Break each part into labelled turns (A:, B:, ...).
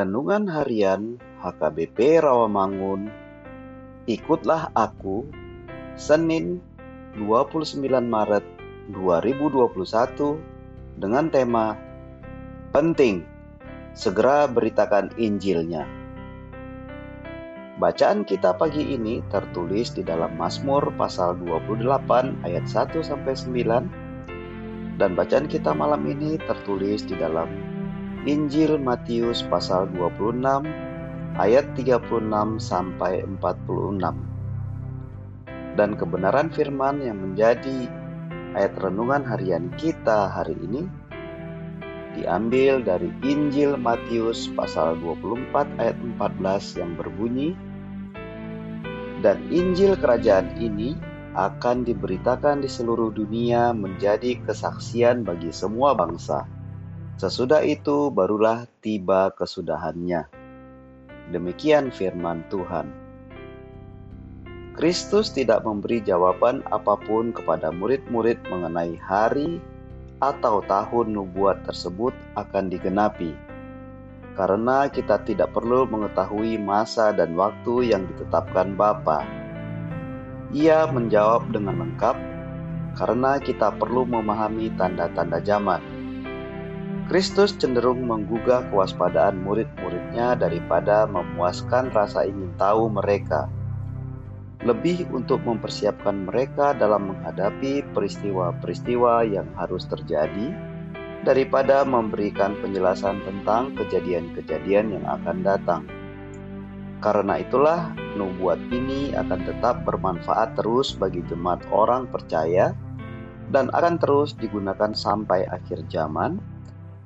A: Renungan Harian HKBP Rawamangun. Ikutlah Aku Senin 29 Maret 2021 dengan tema Penting. Segera beritakan Injilnya. Bacaan kita pagi ini tertulis di dalam Mazmur pasal 28 ayat 1 sampai 9 dan bacaan kita malam ini tertulis di dalam Injil Matius pasal 26 ayat 36 sampai 46. Dan kebenaran firman yang menjadi ayat renungan harian kita hari ini diambil dari Injil Matius pasal 24 ayat 14 yang berbunyi dan Injil kerajaan ini akan diberitakan di seluruh dunia menjadi kesaksian bagi semua bangsa Sesudah itu barulah tiba kesudahannya. Demikian firman Tuhan. Kristus tidak memberi jawaban apa pun kepada murid-murid mengenai hari atau tahun nubuat tersebut akan digenapi. Karena kita tidak perlu mengetahui masa dan waktu yang ditetapkan Bapa. Ia menjawab dengan lengkap, karena kita perlu memahami tanda-tanda zaman Kristus cenderung menggugah kewaspadaan murid-muridnya daripada memuaskan rasa ingin tahu mereka. Lebih untuk mempersiapkan mereka dalam menghadapi peristiwa-peristiwa yang harus terjadi daripada memberikan penjelasan tentang kejadian-kejadian yang akan datang. Karena itulah, nubuat ini akan tetap bermanfaat terus bagi jemaat orang percaya dan akan terus digunakan sampai akhir zaman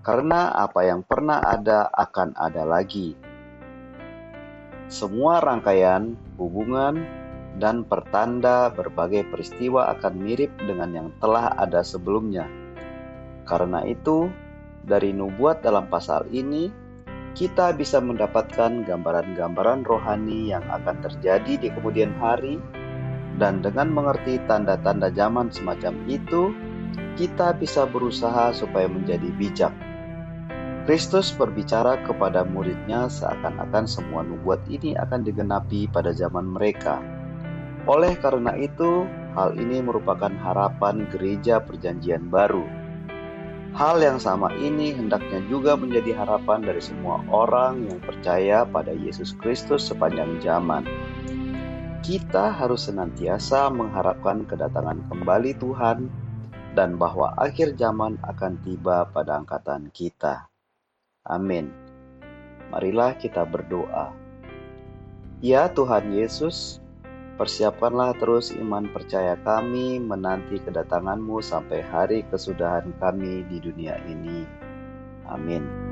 A: karena apa yang pernah ada akan ada lagi. Semua rangkaian, hubungan, dan pertanda berbagai peristiwa akan mirip dengan yang telah ada sebelumnya. Karena itu, dari nubuat dalam pasal ini, kita bisa mendapatkan gambaran-gambaran rohani yang akan terjadi di kemudian hari, dan dengan mengerti tanda-tanda zaman semacam itu, kita bisa berusaha supaya menjadi bijak Kristus berbicara kepada muridnya seakan-akan semua nubuat ini akan digenapi pada zaman mereka. Oleh karena itu, hal ini merupakan harapan gereja perjanjian baru. Hal yang sama ini hendaknya juga menjadi harapan dari semua orang yang percaya pada Yesus Kristus sepanjang zaman. Kita harus senantiasa mengharapkan kedatangan kembali Tuhan dan bahwa akhir zaman akan tiba pada angkatan kita. Amin. Marilah kita berdoa. Ya Tuhan Yesus, persiapkanlah terus iman percaya kami menanti kedatanganmu sampai hari kesudahan kami di dunia ini. Amin.